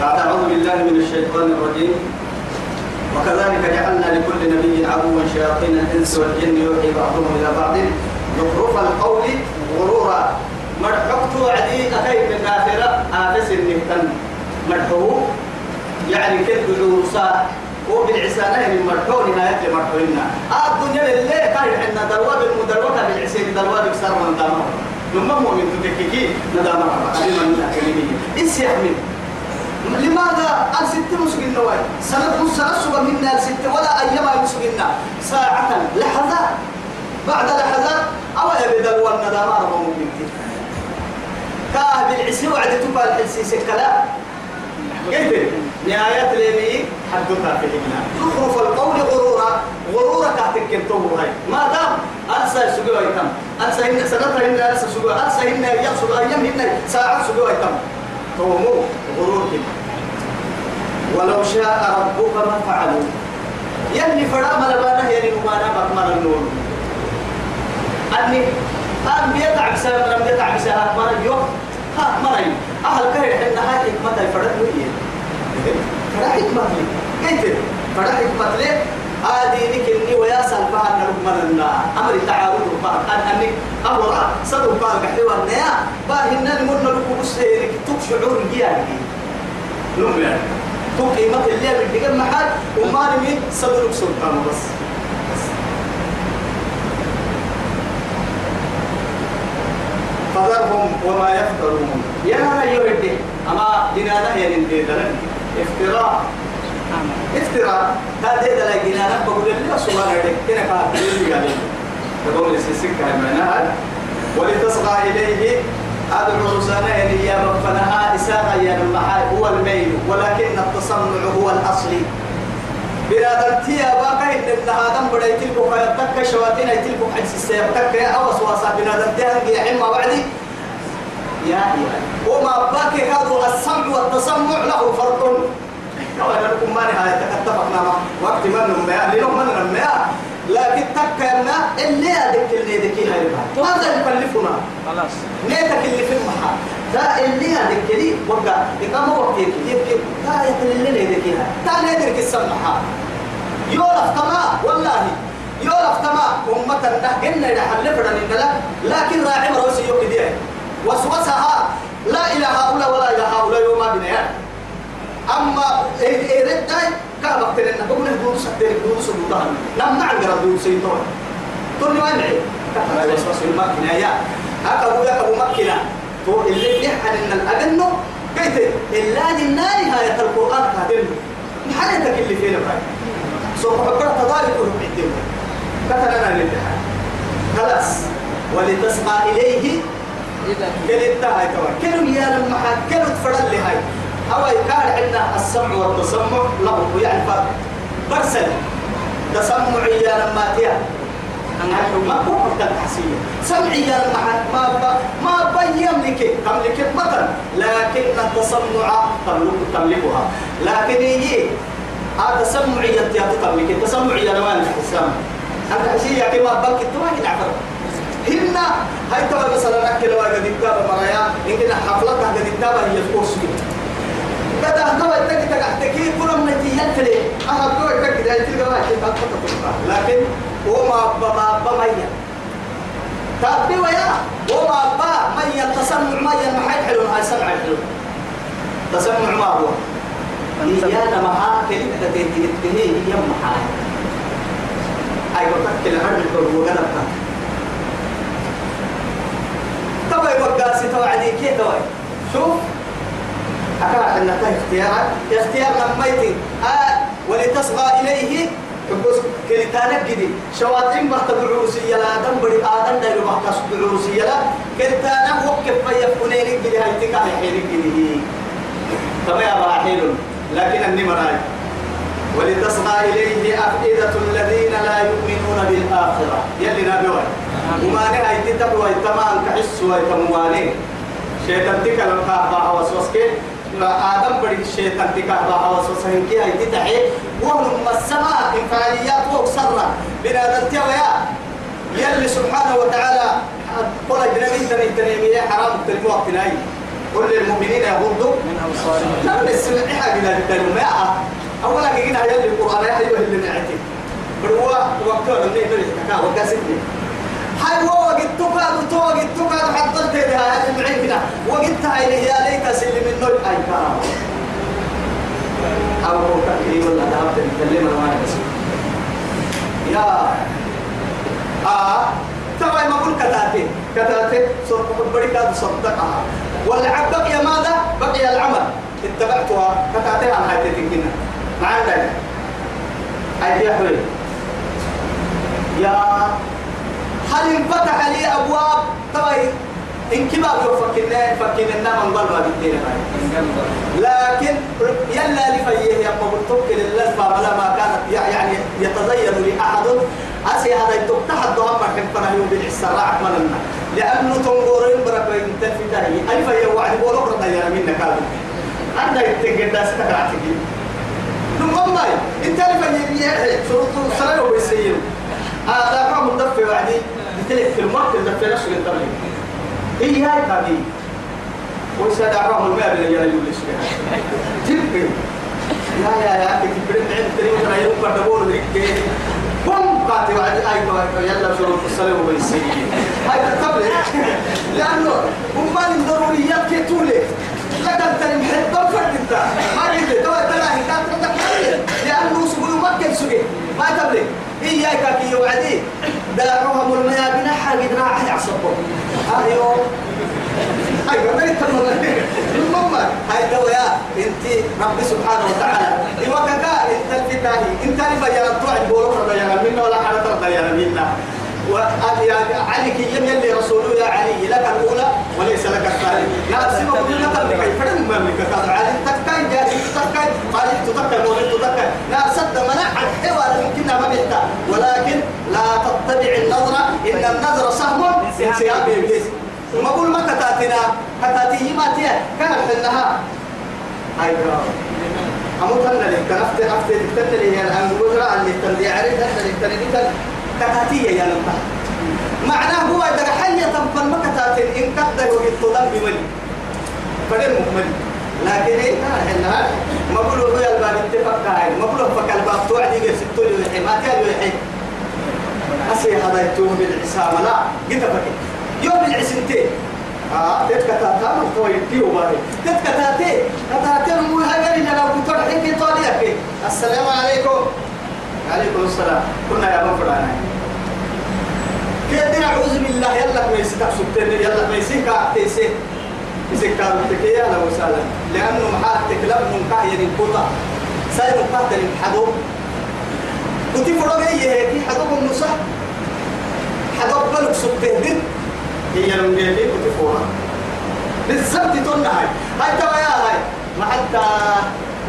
بعد أعوذ بالله من الشيطان الرجيم. وكذلك جعلنا لكل نبي عدوا شياطين الإنس والجن يوحي بعضهم إلى بعض. زخرف القول غرورا. مرحبت وعدي أكيد من آخرة. آفس النهتن مرحوه يعني كيف عروسا وبالعسانة من مرحو نهاية مرحونا آه الدنيا لله كان عندنا درواب المدروكة بالعسين درواب بسر من دامه لما مؤمن تككي ندامه أبي من أكلمه إيش يحمل؟ لماذا الست مسجنا واي سنة سنة منا الست ولا أيام مسجنا ساعة لحظات بعد لحظات أو يبدأ والندامة ربما ممكن كاه بالعسي وعد تبا الحسي سكلا. كيف؟ نهاية ليمي حدثها في هنا زخرف القول غرورا. غرورا كنتو هاي. ما دام أنسى سجوا يتم أنسى هنا سنة هنا أنسى سجوا أنسى هنا يسجوا أيام هنا ساعة سجوا يتم تومو غرور كده. ولو شاء ربك ما فعلوا. يلي فرا ملبانا يلي نمانا بكمل النور. أني أن بيتعب سبب لم يتعب سبب مرة يوم. ها مرة أهل كهر حنا هاي حكمة الفرد وهي فرا حكمة لي. كيف فرا حكمة لي. هذه نكني ويا سلفها أن نكمل لنا أمر تعارض رفاق أن أنك أمر صدق قال كحيوة النيا باهنا نمر نلقوا بسيرك تكشعور جيالي نمر تو قيمة اللي بدك محل وما نمي صدرك سلطان بس. فذرهم وما يفترون يا أنا يردي أما دينانا هي ندينا افتراء. افتراء. هذا ده لقينا بقول لي سبحان الله كنا كاتبين يعني تقول لي سكة منها ولتصغى إليه أدعو رسالة يا ربنا إساءة يا هو الميل ولكن التصنع هو الأصلي بنادم تيا باقي إن ابن آدم بدأ يتلقوا فيتك شواتين يتلقوا حدس السيبتك يا أو سواسا بنادم تيا هنجي حما بعدي. يا يا وما باقي هذا السمع والتصنع له فرق. كما لكم ما نهاية اتفقنا وقت من نمي لنهم من نمي لكن تكلنا اللي أدك اللي هاي ماذا يكلفنا؟ خلاص. نيتك اللي في المحل ذا اللي أدك لي وقع. إقامة وقتك يبكي. تا يتل اللي هاي تا نيدرك السمحة يولف تما والله. يولف تما أمة نهجنا إلى حل فرنا لكن راعي مروسي يوكي وسوسها. لا إلى هؤلاء ولا إلى هؤلاء يوم بنيان. أما إيه إيه رداي كابك تلنا بقول سكتير هدوس سلطان نم نعم جرى هدوس سيطان تقول لي وين عيب كتر بس بس المكنة يا أكبو يا أبو مكنة تو اللي بيحن إن الأجنة قلت إلا للنار هاي القرآن كاتب محلتك اللي فينا باي سوف أقرأ تضارب كله بيتم كتر أنا الامتحان خلاص. ولتسمع إليه. قلت هاي كمان. كانوا يا لما كانوا تفرد لي هاي أو يكاد عندنا السمع والتسمع له يعني برسل تسمع يا لما تيا. ما هو التحسين سمعي يا ما ما بين لك تملك مثلا. لكن التسمع تملك تملكها. لكن يجي هذا سمعية تملك. التسمع يا لما السمع. أنت حسي يا كما بلك تواجد عفر. هنا هاي تبغى مثلا أكل واجد الكتاب مرايا. يمكن حفلتها قد الكتاب هي الكورس كده كذا هو تك تك تكي كل من تيجي أنا بقول تك ده تلقى ما لكن هو ما ما ما مية تابي ويا؟ هو ما با مية تسمع مية ما حد حلو. هاي سمع حلو تسمع ما هو. إيانا معاه كلمة تتهي يم معاه أي قلت لك الهرب الكل وقلب تبا يبقى سي توعدي كيف توعد شوف. أكاد أن اختيار اختيار لميتي آه ولتصغى إليه. بس كلتانك جدي شواتين بحت العروسية لا دم بدي آدم دايلو بحت العروسية لا. كلتانك وقف في فنين جدي هاي تكا حين جدي تما يا لكن أني مرأي. ولتصغى إليه أفئدة الذين لا يؤمنون بالآخرة. يلي نبيوي وما نهاية تتبوي تمام كحس ويتمواني شيطان تكلم كعبا وسوسكي. آدم بدي الشيطان تكاه بها وسوسهن كي هاي تتحي وهم السماء فعاليات وكسرة بنادم تيويا يلي سبحانه وتعالى قل جنبي تني تني حرام تلفوا وقتناي كل المؤمنين يغضوا من أبصارهم۔ نعم السمع إلى الدنيا ما أولا كنا هيا القرآن يا أيها اللي نعتي بروا وقتها لم يدري كذا وكاسبني هاي وقت تقعد توقت تقعد حطلت لها المعين وقتها إلى يا ليك سلم النور أي كلام. أو هو ولا ذهبت تكلم أنا يا آه تبع ما قول كتاتي. كتاتي صرت بدي كاد صدقها. والعب بقي ماذا؟ بقي العمل. اتبعتها. كتاتي عن هاي ما عندك؟ أي يا هل انفتح لي أبواب. طيب إن كما يفكرنا فكرنا من قلب بالدين لكن يلا لفيه يا قبل للزبا ولا ما كانت يعني يتزين لأحد. أسي هذا يتفتح الضوء ما كان فنه يوم بالعسراء أكملنا لأنه تنظرين برك بين تلفتاه أي فيه وعد بولو رضا منك هذا. أنا يتنقل داس تكرعتك نمم إنت لفيه شروط الصلاة وبيسير هذا قام مدفع وعدي بتلك في المركز دفع نفسه للترليم إيه هاي كابي وساد عرام الماء اللي يلا يقول ليش تبقي يا يا يا أنت كبرت عند تريم ترى يوم كتبور ذيك بوم قاتي وعد أي يلا شروط الصلاة وبيسير هاي قبل لأنه هم ضروريات كتولة لكن ترى محب. فرد ما قلت تو ترى هي لأنه سبوي مكة سبوي ما تبلي إياك كي يوعدي. داعوهم الميابين حاجة راح يعصبوا. أيوه. أيوه ما يتمنى. المهم هاي دوايا أنت رب سبحانه وتعالى. إيوه كا أنت الفتاهي أنت اللي بيان توعد بولوك بيان منا ولا حدا بيان منا. علي كي يلي رسوله يا علي لك الأولى وليس لك الثانية. لا سيما كل لك الملكة فلن المملكة قال علي تكاي جاري تكاي قال تتكاي مولد تتكاي لا سد منع الحوار يمكنها ما بيحتاج. ولكن لا تتبع النظرة إن النظرة سهم من سياب إبليس. وما أقول ما كتاتنا كتاتي ما تيه. كان حلها هاي أموت أنا لك نفت نفت تكتلي أن قدرة اللي تندي عريض اللي تندي كتاتية يا لمبا معناه هو إذا حية تنفن مكتاتين إن كتل وقت ضم بملي فدين مكمل لكن إيه؟ إنها ما بقولوا هو الباب اتفق هاي ما بقولوا فك الباب توعد يجي ستولي ويحي ما كان ويحي أسي هذا يتوه بالعسامة لا قلت فكي يوم العسنتين آه تتكتاتا مفتوى يديو باري تتكتاتي كتاتي مو هاي لو كنت حكي طاليك السلام عليكم. عليكم السلام. كنا يا من فلانا كيف نعوذ بالله. يلا ميسي تحسبتني يلا ميسي كاعتيسي يسي كاعتيسي يا لو وسهلا لأنه محال تكلم من كاهي الكوتا ساير مقاتل الحدو كنت فرق هي في حدو النصح حدو بلوك سبته هي لم يلي كنت فورا بالضبط تقولنا هاي. هاي توا يا هاي. ما حتى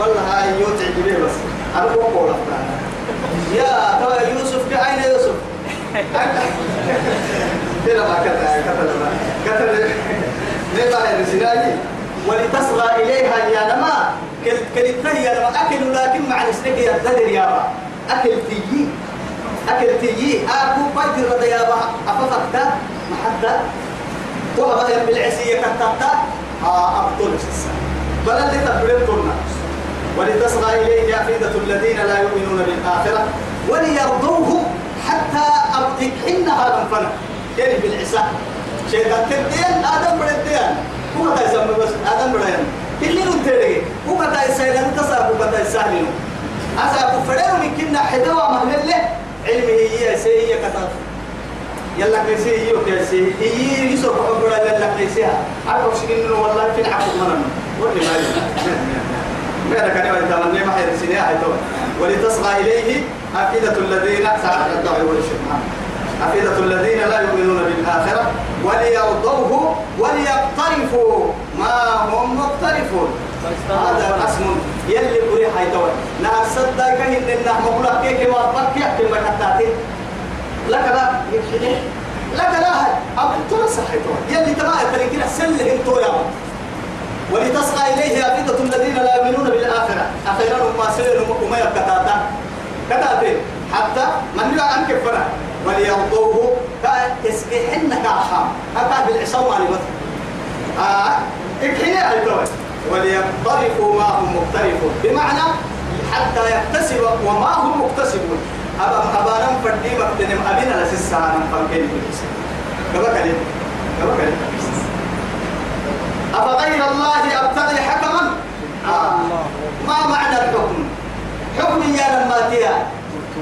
والله هاي يوتع جبيه بس. أنا بقول يا توا يوسف كأين يوسف. كده ما كتب كتب كتب بقى الرسالة ولتصغى إليها يا نما كل كل يا نما أكل لكن مع نسلك يا تدري يا با أكل تيجي. أكل تيجي. أكو بدر يا با أفقت ما حتى وهذا بالعسية كتبت آه أبطل السنة. بل اللي تبريتنا ولتصغى إليه أفئدة الذين لا يؤمنون بالآخرة وليرضوه حتى أبتكحنها من فنا يعني بالعسى شيطان تدين آدم بردين هو تا يسمى بس آدم بردين اللي نتري هو تا يسأل أنت صار هو يسأل أسا كفرين من كنا حدوا مهل له علمه هي سيئة كتاب. يلا كيسي هي كيسي. هي يسوق عبرة يلا كيسيها. عارف سنين والله في العقل منن واللي ما ما كان يتمنى ما حيرسني هاي ولتصغى إليه أفئدة الذين ساعد الدعوة والشبهة أفئدة الذين لا يؤمنون بالآخرة وليرضوه وليقترفوا ما هم مقترفون. هذا اسم يلي بري حي توي ناس صدق كهن إنه مقولة كيك ما يحكي لك لا. لك لا أب ترى صحيح يلي تبع تركنا سلة إنتو يا ولتصغى إليه أفئدة الذين لا يؤمنون بالآخرة أخيرا ما سلوا وما يبكتاتا كتاتي حتى من لا أنك فرع وليرضوه كاسكحن كاحا هكا بالعصام على بطل آه اكحني على الدول وليقترفوا ما هم مقترف بمعنى حتى يكتسب وما هم مكتسبون أبا أبا نم فردي مكتنم أبينا لسسا نم فكين كما كان. كما كان. أفغير الله أبتغي حكما آه. ما معنى الحكم حكم يا. لما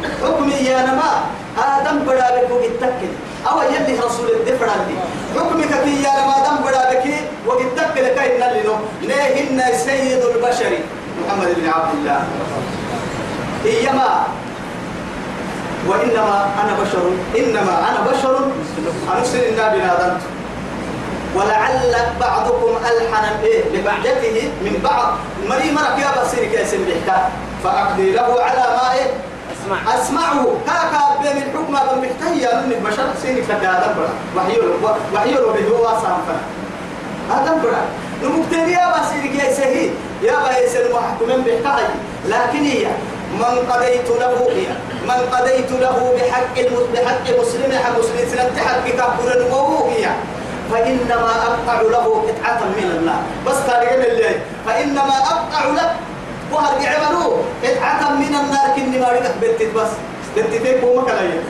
تيا حكم يا نما آدم بڑا بكو التكل أو يلي رسول الدفر عندي حكمك في يا لما آدم بڑا بكي وقتك لك إن اللي ليهن سيد البشر محمد بن عبد الله. إيما. وإنما أنا بشر إنما أنا بشر أرسل النبي نادمت ولعل بعضكم ألحن إيه لبعدته من بعض. مري مرك يا بصير كيسن بيحكى؟ فأقضي له على ما إيه؟ أسمع. أسمعه. هاكا بين الحكم بمحتهي من البشر سيني آدم برا وحيول وحيول به هو سامفا آدم برا نمكتني يا بصير كيسه يا بصير المحكمين بيحكى. لكن هي من قضيت له من قضيت له بحق بحق مسلم حق مسلم سنت حق كبر وهي فإنما أقطع له قطعة من النار. بس تاريخ الليل. فإنما أقطع له. وهرجع عملوه قطعة من النار كني ما ريتك بنتت بس. بنتت بوما كلاية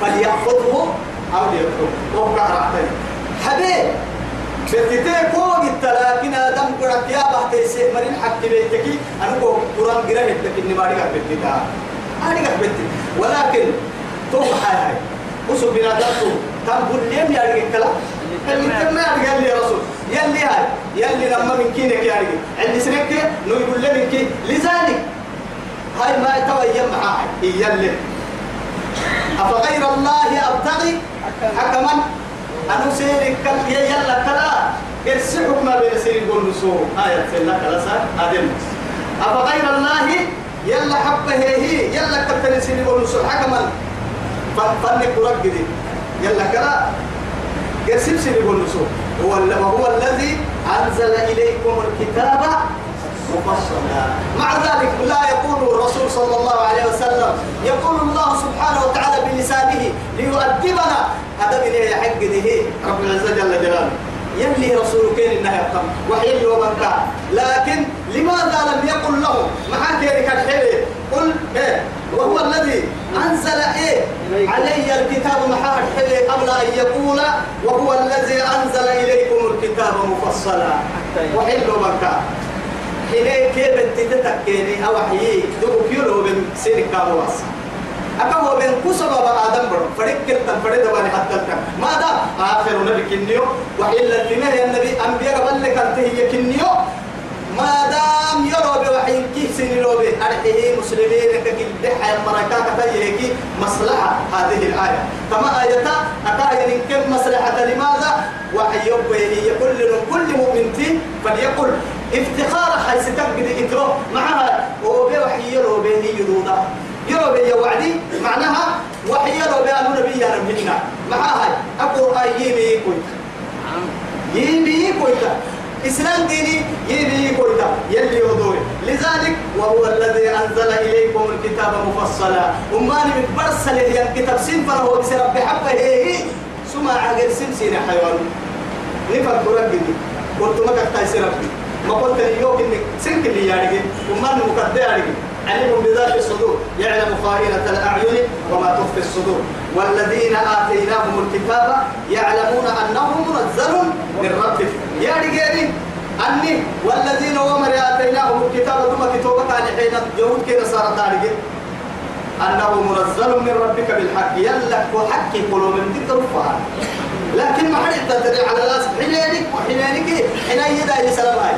فليأخذه أو ليتركه وهو كهرعتين حبيب بنتت فوق لكن آدم قرأت يا بحث السيد مرين حق بيتك. أنا قرآن قرأت لكن ما ريتك بنتت هذه بنتت ولكن توقع هاي. وسو بناداتو تنبول ليم يا رجل كلا اللي تم يا رجل يا رسول يلي هاي يلي لما من كينك يا رجل عندي سنك نو يقول لي من كي لذلك هاي ما يتويا معاه يلي أفغير الله أبتغي حكما. أنا سيرك كل يلا كلا قرس حكم بين سير يقول نسو آية سيلا كلا سا آدم أفغير الله يلا حبه هي يلا يقول نسو حكما فنك رقدي يلا كلا. قسم سن يقول هو وهو الذي أنزل إليكم الكتاب مفصلا. مع ذلك لا يقول الرسول صلى الله عليه وسلم يقول الله سبحانه وتعالى بلسانه ليؤدبنا. هذا من يحق رب العزة جل جلاله. يلي رسول كين إنها يفهم وحي اللي ومن لكن لماذا لم يقل له معك يا الحيل قل إيه وهو الذي أنزل إيه؟ علي الكتاب محمد حلي قبل أن يقول وهو الذي أنزل إليكم الكتاب مفصلا. وحل مكة حين كيف تتتكيني أو حيي دو كيلو من سيرك كابواسا أكو بين كسر آدم برو فريق كرتن فريق دباني حتى ماذا؟ آخر نبي كنيو. وإلا النبي النبي. أنبياء قبل لك أنت كنيو. ما دام يرو بوحي كي سنيرو به؟ أرحيه مسلمين كي دحى المركات تيهي مصلحة هذه الآية. كما آية؟ أكاين كم مصلحة؟ لماذا؟ وحي يبه كل كل مؤمن فليقل. افتخار حيث تقبل إكره معها. وبوحي يرو به يدودا يرو به وعدي معناها وحي يرو به أنو نبي يا ربنا معها أقول أيمي كويت يمي كويت إسلام ديني يبي كويتا يلي يودوي لذلك وهو الذي أنزل إليكم الكتاب مفصلا. وما من برسل هي الكتاب سنفر هو بسرب بحبه هي سمع عقل سمسين حيوان. نفر برقني قلت ما كنت ربي ما قلت لي يوك إنك سنك اللي يعني وما مكدر يعني علم بذات الصدور. يعلم خائنة الأعين وما تخفي الصدور. والذين آتيناهم الكتاب يعلمون أنه منزل من ربك. يا رجالي أني والذين ومر آتيناهم الكتاب ثم كتابك عن حين يهود كده صارت أنه منزل من ربك بالحق. يلك وحكي قلوب من ذكر لكن ما حد تدري على الناس. حينك وحينك حين يدا سلام هاي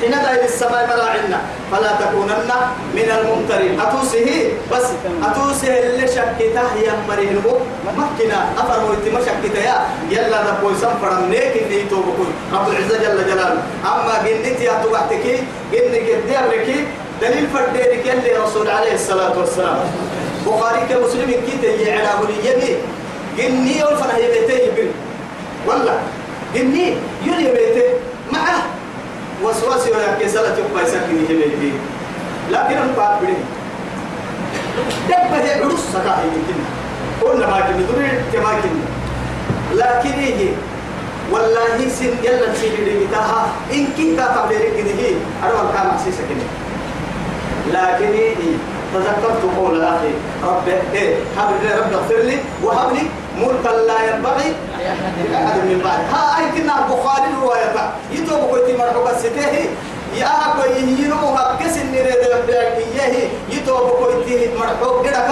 حين دا السماء مراعنا فلا تكونن من الممترين. أتوسه؟ بس أتوسه اللي شكته يا مريه مكنا أفر ويت ما شكته يا. يلا نبوي سفر منك اللي يتوبكون. رب العزة جل جلاله. أما جنتي يا توحتك جنك الديرك دليل فردينك اللي رسول عليه الصلاة والسلام. بخاري كمسلم كي تيجي على بني جني والفرح يبيتي يبين ولا إني يلي بيته معه. وسواس ولا كسلة يبقى يسكن يبيته لكن أنا بعد بدي دبه عروس سكاه يمكن. قلنا ما كنا دوري كما كنا لكن يجي والله سن يلا سيدي لقيتها إن كي كاتب لي كده أروى كان عسيسة كده لكن إيه؟ تذكرت قول أخي رب إيه؟ هب لي رب اغفر لي وهب لي ملكا لا ينبغي لأحد من بعد ها أي كنا بخاري رواية يتوب كويتي مرحبا ستيه يا كوي ينمو هكس النريد إياه يتوب كويتي مرحبا كده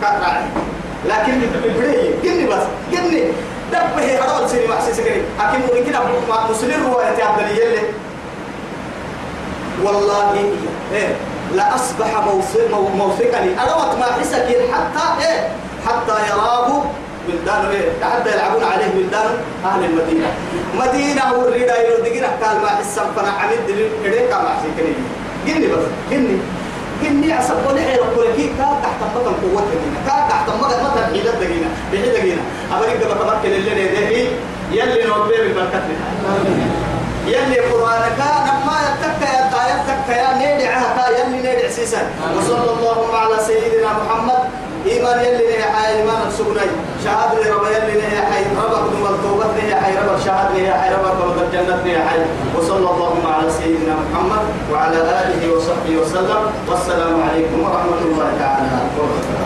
كاكراي لكن بدي جني بس جني دبه هذا السينما مع سكري أكيد ممكن أبو مسلم رواية عبد الله والله إيه لا أصبح موثقا أروت ما حسك حتى إيه حتى يراه بلدان إيه حتى يلعبون عليه بلدان أهل المدينة. مدينة هو الريدا يردقنا قال ما حسن فنا عمد دليل إليه كما حسيكني جني بس جني جني ولا حيل كي كا تحت مطن قوة دقينا كا تحت مطن مطن حيلة دقينا بحيلة دقينا أبريك بقى تمكن اللي نده يلي نوبي بالبركة يلي قرآنك نما يتكى يا يتكى يا نيدي عهتا يلي نيدي عسيسا وصلى الله على سيدنا محمد إيمان يلي نهي حي إيمان السبني شهاد لي رب يلي نهي حي ربك دم التوبة نهي حي ربك شهاد نهي حي ربك رب الجنة نهي حي. وصلى الله على سيدنا محمد وعلى آله وصحبه وسلم. والسلام عليكم ورحمة الله تعالى